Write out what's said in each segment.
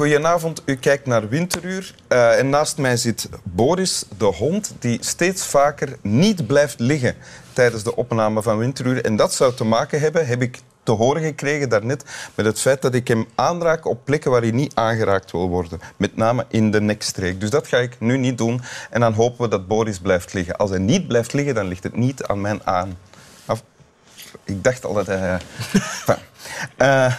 goedenavond. U kijkt naar Winteruur. Uh, en naast mij zit Boris, de hond, die steeds vaker niet blijft liggen tijdens de opname van Winteruur. En dat zou te maken hebben, heb ik te horen gekregen daarnet, met het feit dat ik hem aanraak op plekken waar hij niet aangeraakt wil worden. Met name in de nekstreek. Dus dat ga ik nu niet doen. En dan hopen we dat Boris blijft liggen. Als hij niet blijft liggen, dan ligt het niet aan mijn aan. Ik dacht al dat hij... uh,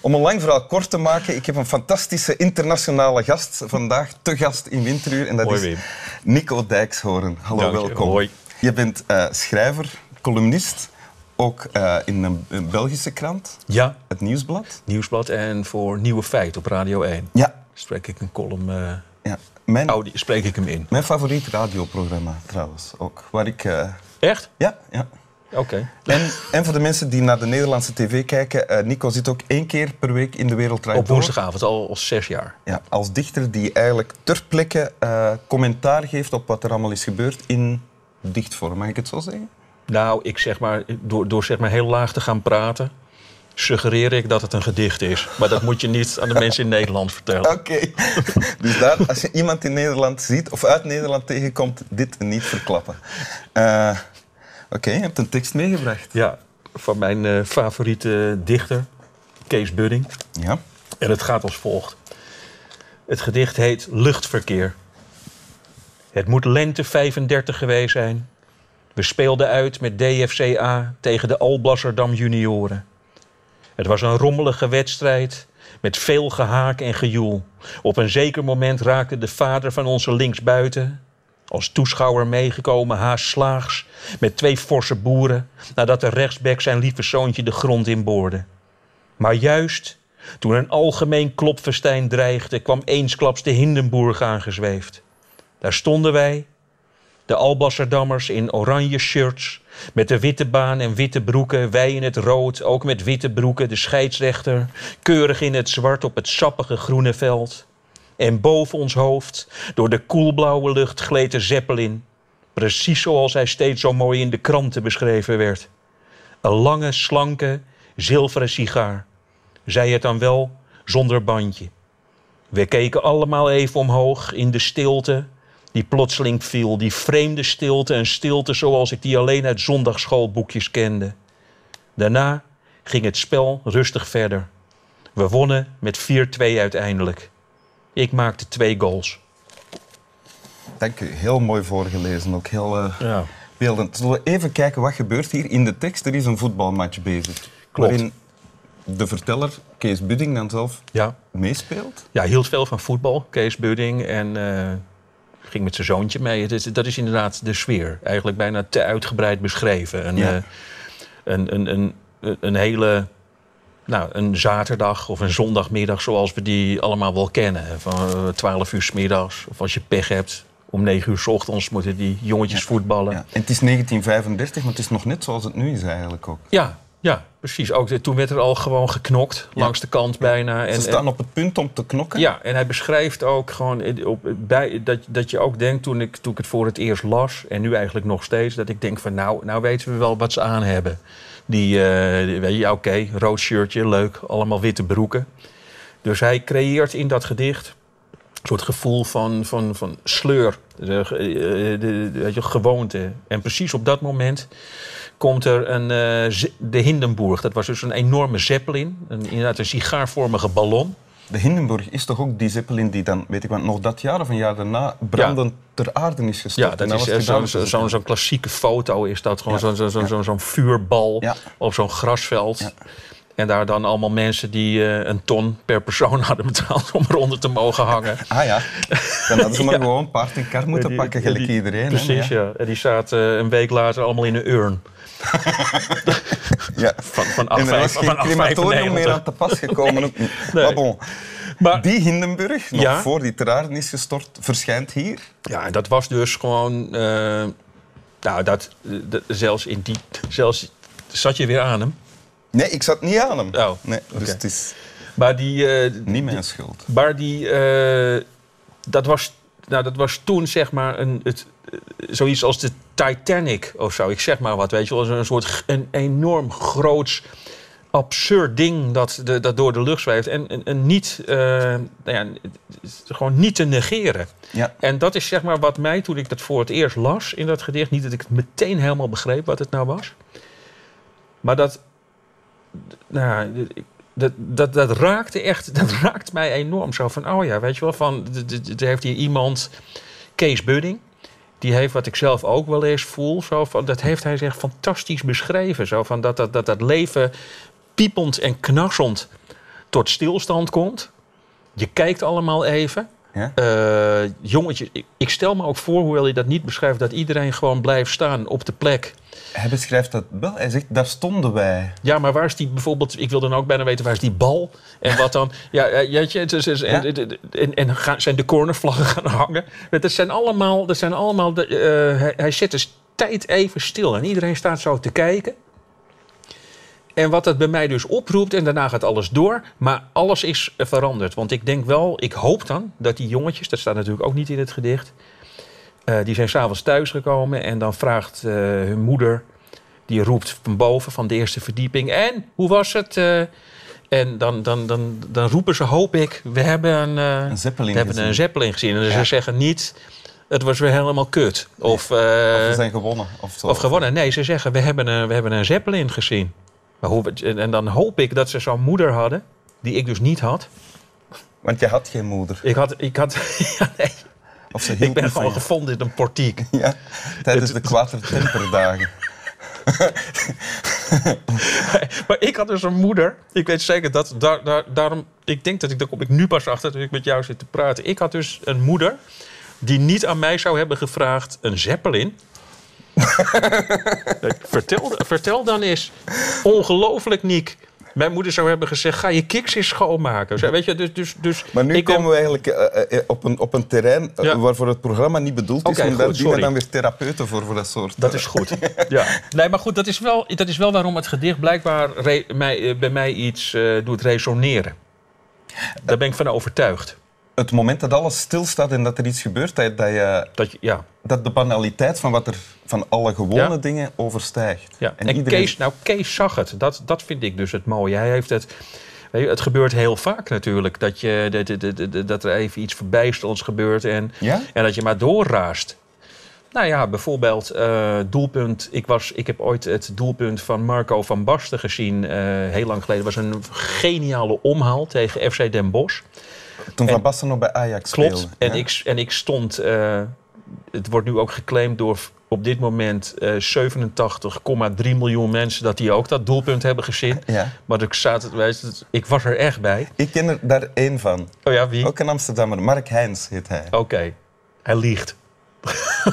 om een lang verhaal kort te maken, ik heb een fantastische internationale gast vandaag, te gast in Winteruur. En dat is Nico Dijkshoorn. Hallo, welkom. Hoi. Je bent uh, schrijver, columnist, ook uh, in een, een, Belgische krant. Ja. Het Nieuwsblad. Nieuwsblad en voor Nieuwe Feit op Radio 1. Ja. Spreek ik een column... Uh, ja. Mijn, Audi, spreek ik hem in. Mijn favoriet radioprogramma trouwens ook. Waar ik... Echt? Ja, ja. Oké. En, en, voor de mensen die naar de Nederlandse tv kijken, uh, Nico zit ook één keer per week in de Wereld Op woensdagavond, al, al zes jaar. Ja, als dichter die eigenlijk ter plekke uh, commentaar geeft op wat er allemaal is gebeurd in dichtvorm. Mag ik het zo zeggen? Nou, ik zeg maar, door, door zeg maar heel laag te gaan praten, suggereer ik dat het een gedicht is. Maar dat moet je niet aan de mensen in Nederland vertellen. Oké. Okay. Dus daar, als je iemand in Nederland ziet of uit Nederland tegenkomt, dit niet verklappen. Uh, Oké, je hebt een tekst meegebracht. Ja, van mijn uh, favoriete dichter, Kees Budding. Ja. En het gaat als volgt. Het gedicht heet Luchtverkeer. Het moet lente 35 geweest zijn. We speelden uit met DFCA tegen de Alblasserdam junioren. Het was een rommelige wedstrijd met veel gehaak en gejoel. Op een zeker moment raakte de vader van onze linksbuiten, als toeschouwer meegekomen haast slaags met twee forse boeren nadat de rechtsbek zijn lieve zoontje de grond inboorde. Maar juist toen een algemeen klopfestijn dreigde, kwam eensklaps de Hindenburg aangezweefd. Daar stonden wij, de Albasserdammers in oranje shirts, met de witte baan en witte broeken, wij in het rood, ook met witte broeken, de scheidsrechter, keurig in het zwart op het sappige groene veld. En boven ons hoofd, door de koelblauwe lucht, gleed de Zeppelin. Precies zoals hij steeds zo mooi in de kranten beschreven werd. Een lange, slanke, zilveren sigaar. Zij het dan wel zonder bandje. We keken allemaal even omhoog in de stilte die plotseling viel. Die vreemde stilte, een stilte zoals ik die alleen uit zondagschoolboekjes kende. Daarna ging het spel rustig verder. We wonnen met 4-2 uiteindelijk. Ik maakte twee goals. Dank u. Heel mooi voorgelezen. Ook heel uh, ja. beeldend. Zullen we even kijken wat gebeurt hier in de tekst? Er is een voetbalmatch bezig. Klopt. Waarin de verteller, Kees Budding, dan zelf ja. meespeelt? Ja, hield veel van voetbal, Kees Budding. En uh, ging met zijn zoontje mee. Het is, dat is inderdaad de sfeer. Eigenlijk bijna te uitgebreid beschreven. Een, Ja. uh, een, een, een, een hele nou, een zaterdag of een zondagmiddag zoals we die allemaal wel kennen. Van uh, 12 uur s middags. Of als je pech hebt, om 9 uur s ochtends moeten die jongetjes voetballen. Ja. En het is 1935, maar het is nog net zoals het nu is eigenlijk ook. Ja, ja, precies. Ook, de- toen werd er al gewoon geknokt, Ja. langs de kant bijna. Ze En, staan op het punt om te knokken. ja, en hij beschrijft ook gewoon eh, op, bij, dat, dat je ook denkt toen ik, toen ik het voor het eerst las, en nu eigenlijk nog steeds, dat ik denk van nou, nou weten we wel wat ze aan hebben. Die, eh, die- weet je, oké, rood shirtje, leuk, allemaal witte broeken. Dus hij creëert in dat gedicht een soort gevoel van, van, van sleur, de, eh, weet je, gewoonte. En precies op dat moment komt er een, eh, de Hindenburg. Dat was dus een enorme zeppelin, een, inderdaad een sigaarvormige ballon. De Hindenburg is toch ook die zeppelin die dan, weet ik wat, nog dat jaar of een jaar daarna brandend ter aarde is gestort. Ja, dat is eh, het zo'n zo, zo, klassieke foto is dat. Gewoon Ja. zo'n zo, zo, Ja. zo, zo'n vuurbal op zo'n grasveld. En daar dan allemaal mensen die eh, een ton per persoon hadden betaald om eronder te mogen hangen. Ah ja, dan hadden ze maar Ja. gewoon paard en kar moeten Die- pakken, gelijk die- iedereen. Precies, ja. En die zaten eh, een week later allemaal in een urn. ja. Van, van En er was 8,95. geen crematorium meer aan te pas gekomen. Nee. Maar bon, Maar die Hindenburg, nog Ja. voor die ter aarde is gestort, verschijnt hier. ja, en dat was dus gewoon... eh, nou, dat, dat- zelfs in die... Zelfs, zat je weer aan hem? Nee, ik zat niet aan hem. Oh, nee, dus het is Maar die... eh, niet mijn schuld. Maar die, eh, dat, was, nou, dat was toen zeg maar een, het, zoiets als de Titanic of zo. Ik zeg maar wat, weet je wel. Een soort een enorm groots absurd ding dat, de, dat door de lucht zweeft. En, en, en niet, eh, nou ja, het gewoon niet te negeren. Ja. En dat is zeg maar wat mij, toen ik dat voor het eerst las in dat gedicht... niet dat ik meteen helemaal begreep wat het nou was... maar dat... Nou, ik- dat, dat, dat raakte echt, dat raakt mij enorm. Zo van, oh ja, weet je wel, van, er heeft hier iemand, Kees Budding, die heeft wat ik zelf ook wel eens voel. Zo van, dat heeft hij zich fantastisch beschreven. Zo van dat, dat, dat, dat leven piepend en knarsend tot stilstand komt. Je kijkt allemaal even. Ja? Eh, jongetje, ik, ik stel me ook voor, hoewel hij dat niet beschrijft, dat iedereen gewoon blijft staan op de plek. Hij beschrijft dat wel. Hij zegt, daar stonden wij. Ja, maar waar is die bijvoorbeeld? Ik wil dan ook bijna weten waar is die bal en wat dan? Ja, eh, je, het is, is- en, en, en gaan, zijn de cornervlaggen gaan hangen? Dat zijn allemaal, dat zijn allemaal. De, eh, hij, hij zet dus tijd even stil en iedereen staat zo te kijken. En wat dat bij mij dus oproept, en daarna gaat alles door, maar alles is veranderd. Want ik denk wel, ik hoop dan dat die jongetjes, dat staat natuurlijk ook niet in het gedicht, eh, die zijn s'avonds thuisgekomen en dan vraagt eh, hun moeder, die roept van boven, van de eerste verdieping, en hoe was het? eh? en dan, dan, dan, dan roepen ze, hoop ik, we hebben een, Een zeppelin we hebben gezien. een zeppelin gezien. En Ja. ze zeggen niet, het was weer helemaal kut. Of, eh, Of we zijn gewonnen. Of, of gewonnen. Nee, ze zeggen, we hebben een, we hebben een zeppelin gezien. Maar hoe, en, dan hoop ik dat ze zo'n moeder hadden, die ik dus niet had. Want je had geen moeder. Ik had, ik had, ja, nee, Of ze ik ben gewoon je. gevonden in een portiek. Ja, tijdens de kwatertemperdagen. maar ik had dus een moeder. Ik weet zeker dat daar, daar, daarom. Ik denk dat ik daar kom ik nu pas achter toen ik met jou zit te praten. Ik had dus een moeder die niet aan mij zou hebben gevraagd een zeppelin. Vertel, vertel dan eens. Ongelooflijk, Niek. Mijn moeder zou hebben gezegd: ga je kiks eens schoonmaken. Zo, Weet je, dus, dus, dus Maar nu komen we eigenlijk eh, eh, op, een, op een terrein eh, Ja. waarvoor het programma niet bedoeld is. En daar dienen dan weer therapeuten voor, voor dat soort... Dat eh, is goed. Ja. Nee, maar goed, dat is wel, dat is wel waarom het gedicht blijkbaar mij, eh, bij mij iets eh, doet resoneren. Daar ben ik van overtuigd. Het moment dat alles stilstaat en dat er iets gebeurt, dat, dat, je, Dat je, ja. dat de banaliteit van wat er van alle gewone Ja. dingen overstijgt. Ja. En, iedereen- Kees, nou, Kees zag het. Dat, dat vind ik dus het mooie. Hij heeft het. weet je, Het gebeurt heel vaak natuurlijk. Dat, je, dat, dat, dat, er even iets verbijsterends gebeurt. En, Ja? en dat je maar doorraast. Nou ja, bijvoorbeeld eh, doelpunt. Ik, was, ik heb ooit het doelpunt van Marco van Basten gezien. eh, heel lang geleden. Het was een geniale omhaal tegen FC Den Bosch. Toen En- Van Basten nog bij Ajax Klopt. speelde. En, ja. ik, en ik stond. eh, het wordt nu ook geclaimd door op dit moment eh 87,3 miljoen mensen dat die ook dat doelpunt hebben gezien. Ja. Maar ik, zat, ik was er echt bij. Ik ken er daar één van. Oh ja, wie? Ook een Amsterdammer. Mark Heijns heet hij. Oké. Hij liegt.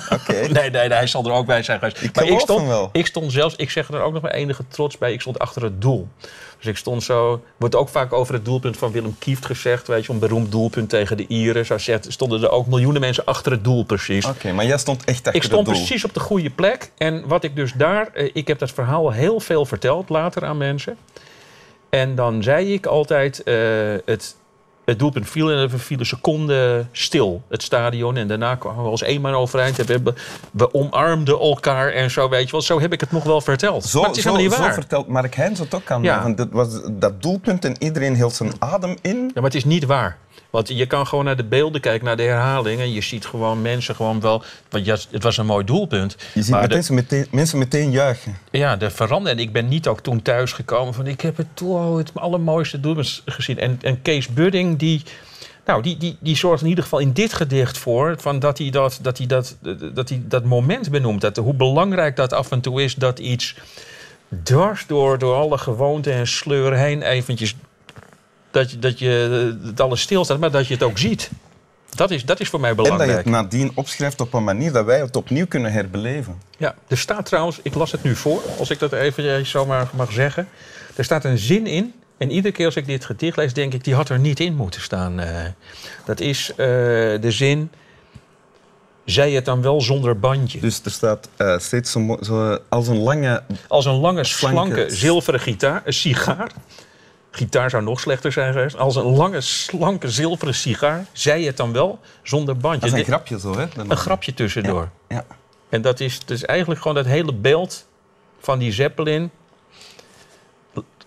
Oké. Nee, nee, nee, hij zal er ook bij zijn geweest. Ik maar ik stond, wel. ik stond zelfs, ik zeg er ook nog maar enige trots bij, ik stond achter het doel. Dus ik stond zo, wordt ook vaak over het doelpunt van Willem Kieft gezegd, weet je, een beroemd doelpunt tegen de Ieren. Zo zegt, stonden er ook miljoenen mensen achter het doel precies. Oké, maar jij stond echt achter Ik stond het doel. precies op de goede plek. En wat ik dus daar... eh, Ik heb dat verhaal heel veel verteld later aan mensen. En dan zei ik altijd... eh, het, het doelpunt viel en er viel een seconde stil, het stadion. En daarna kwamen we als één man overeind. We, hebben- we omarmden elkaar en zo, weet je wel. Zo heb ik het nog wel verteld. Zo, maar het is zo, helemaal niet zo waar. vertelt Mark Heijns het ook aan Ja. mij. Want dat was dat doelpunt en iedereen hield zijn adem in. Ja, maar het is niet waar. Want je kan gewoon naar de beelden kijken, naar de herhaling. En je ziet gewoon mensen gewoon wel... Want ja, het was een mooi doelpunt. Je ziet maar meteen, meteen, mensen meteen juichen. Ja, de verandering. En ik ben niet ook toen thuis gekomen van... ik heb het het allermooiste doelpunt gezien. En, en Kees Budding, die, nou, die, die, die zorgt in ieder geval in dit gedicht voor... Van dat, hij dat, dat, hij dat, dat hij dat moment benoemt. Dat, hoe belangrijk dat af en toe is dat iets dwars door, door alle gewoonten en sleuren heen eventjes... Dat je, dat je het alles stilstaat, maar dat je het ook ziet. Dat is, dat is voor mij En dat je belangrijk. het nadien opschrijft op een manier dat wij het opnieuw kunnen herbeleven. Ja, er staat trouwens, ik las het nu voor, als ik dat even zomaar mag zeggen. Er staat een zin in. En iedere keer als ik dit gedicht lees, denk ik, die had er niet in moeten staan. eh. dat is eh, de zin. Zij het dan wel zonder bandje. Dus er staat eh, steeds zo, zo als een lange... Als een lange, Slanke- slanke, zilveren gitaar, een sigaar. Gitaar zou nog slechter zijn geweest. Als een lange, slanke, zilveren sigaar. Zij het dan wel zonder bandje. Dat is een Dit- grapje zo, hè? Dan- een grapje tussendoor. Ja. En dat is dus eigenlijk gewoon dat hele beeld van die Zeppelin.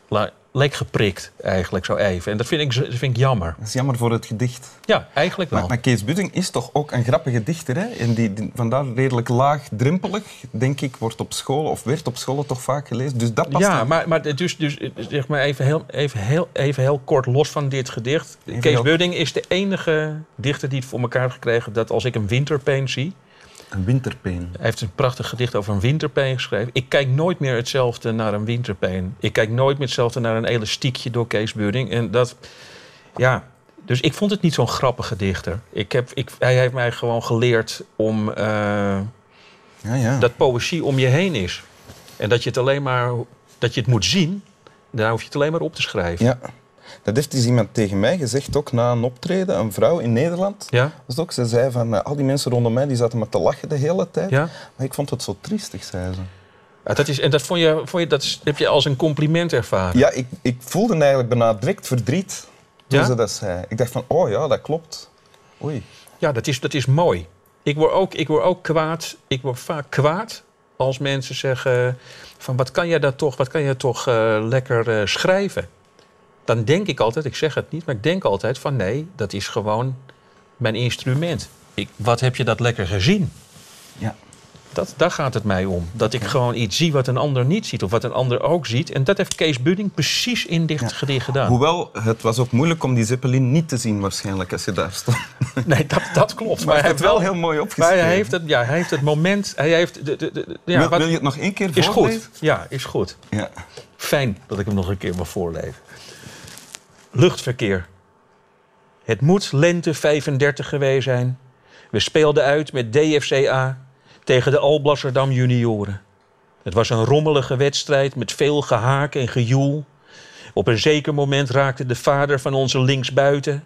La- lek geprikt, eigenlijk zo even. En dat vind ik, dat vind ik jammer. Dat is jammer voor het gedicht. Ja, eigenlijk wel. Maar, maar Kees Budding is toch ook een grappige dichter, hè? En die, die- vandaar redelijk laagdrempelig, denk ik, wordt op school of werd op school toch vaak gelezen. Dus dat past ja, maar, maar dus, dus zeg maar even heel, even, heel, even heel kort los van dit gedicht. Even Kees heel- Budding is de enige dichter die het voor elkaar heeft gekregen dat als ik een winterpeen zie. Een winterpeen. Hij heeft een prachtig gedicht over een winterpeen geschreven. Ik kijk nooit meer hetzelfde naar een winterpeen. Ik kijk nooit meer hetzelfde naar een elastiekje door Kees Budding. En dat, ja. Dus ik vond het niet zo'n grappige dichter. Ik heb, ik, hij heeft mij gewoon geleerd om eh, Ja, ja. dat poëzie om je heen is. En dat je het alleen maar dat je het moet zien. Daar hoef je het alleen maar op te schrijven. ja. Dat heeft dus iemand tegen mij gezegd, ook na een optreden, een vrouw in Nederland. Ja? Was ook, ze zei van, eh, al die mensen rondom mij die zaten maar te lachen de hele tijd. Ja? Maar ik vond het zo triestig, zei ze. Ja, dat is, en dat, vond je, vond je, dat heb je als een compliment ervaren. Ja, ik, ik voelde eigenlijk bijna direct verdriet toen Ja? ze dat zei. Ik dacht van, oh ja, dat klopt. Oei. Ja, dat is, dat is mooi. Ik word, ook, ik word ook kwaad. Ik word vaak kwaad als mensen zeggen van wat kan jij dat toch, wat kan jij toch eh, lekker eh, schrijven? Dan denk ik altijd, ik zeg het niet, maar ik denk altijd van nee, dat is gewoon mijn instrument. Ik, wat heb je dat lekker gezien? Ja. Dat, daar gaat het mij om. Dat ik gewoon iets zie wat een ander niet ziet. Of wat een ander ook ziet. En dat heeft Kees Budding precies in dit Ja. gedicht gedaan. Hoewel, het was ook moeilijk om die Zeppelin niet te zien waarschijnlijk als je daar stond. Nee, dat, dat klopt. Maar hij heeft heeft wel heel mooi Maar opgeschreven. hij heeft het, ja, hij heeft het moment. Hij heeft de, de, de- ja, wil, wat- wil je het nog één keer is voorlezen? goed. Ja, is goed. Ja. Fijn dat ik hem nog een keer mag voorlezen. Luchtverkeer. Het moet lente 35 geweest zijn. We speelden uit met DFCA tegen de Alblasserdam junioren. Het was een rommelige wedstrijd met veel gehaak en gejoel. Op een zeker moment raakte de vader van onze linksbuiten...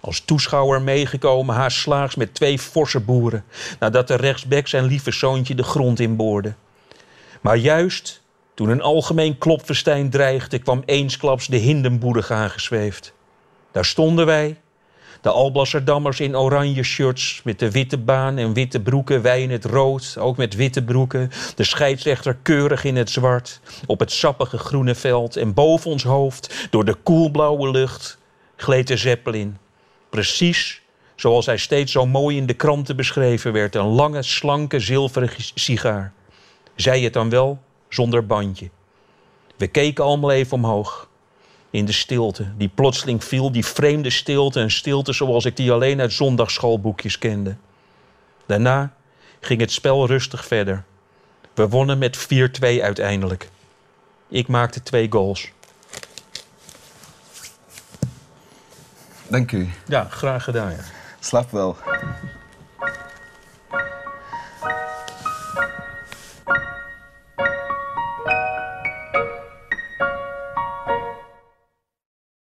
als toeschouwer meegekomen haast slaags met twee forse boeren... nadat de rechtsback zijn lieve zoontje de grond inboorde. Maar juist toen een algemeen klopfestijn dreigde, kwam eensklaps de Hindenboedig aangesweefd. Daar stonden wij, de Alblasserdammers in oranje shirts, met de witte baan en witte broeken, wij in het rood, ook met witte broeken, de scheidsrechter keurig in het zwart, op het sappige groene veld en boven ons hoofd, door de koelblauwe lucht, gleed de Zeppelin. Precies zoals hij steeds zo mooi in de kranten beschreven werd, een lange, slanke, zilveren sigaar. Zei het dan wel zonder bandje. We keken allemaal even omhoog. In de stilte, die plotseling viel, die vreemde stilte, een stilte zoals ik die alleen uit zondagsschoolboekjes kende. Daarna ging het spel rustig verder. We wonnen met 4-2 uiteindelijk. Ik maakte twee goals. Dank u. Ja, graag gedaan. Ja. Slaap wel.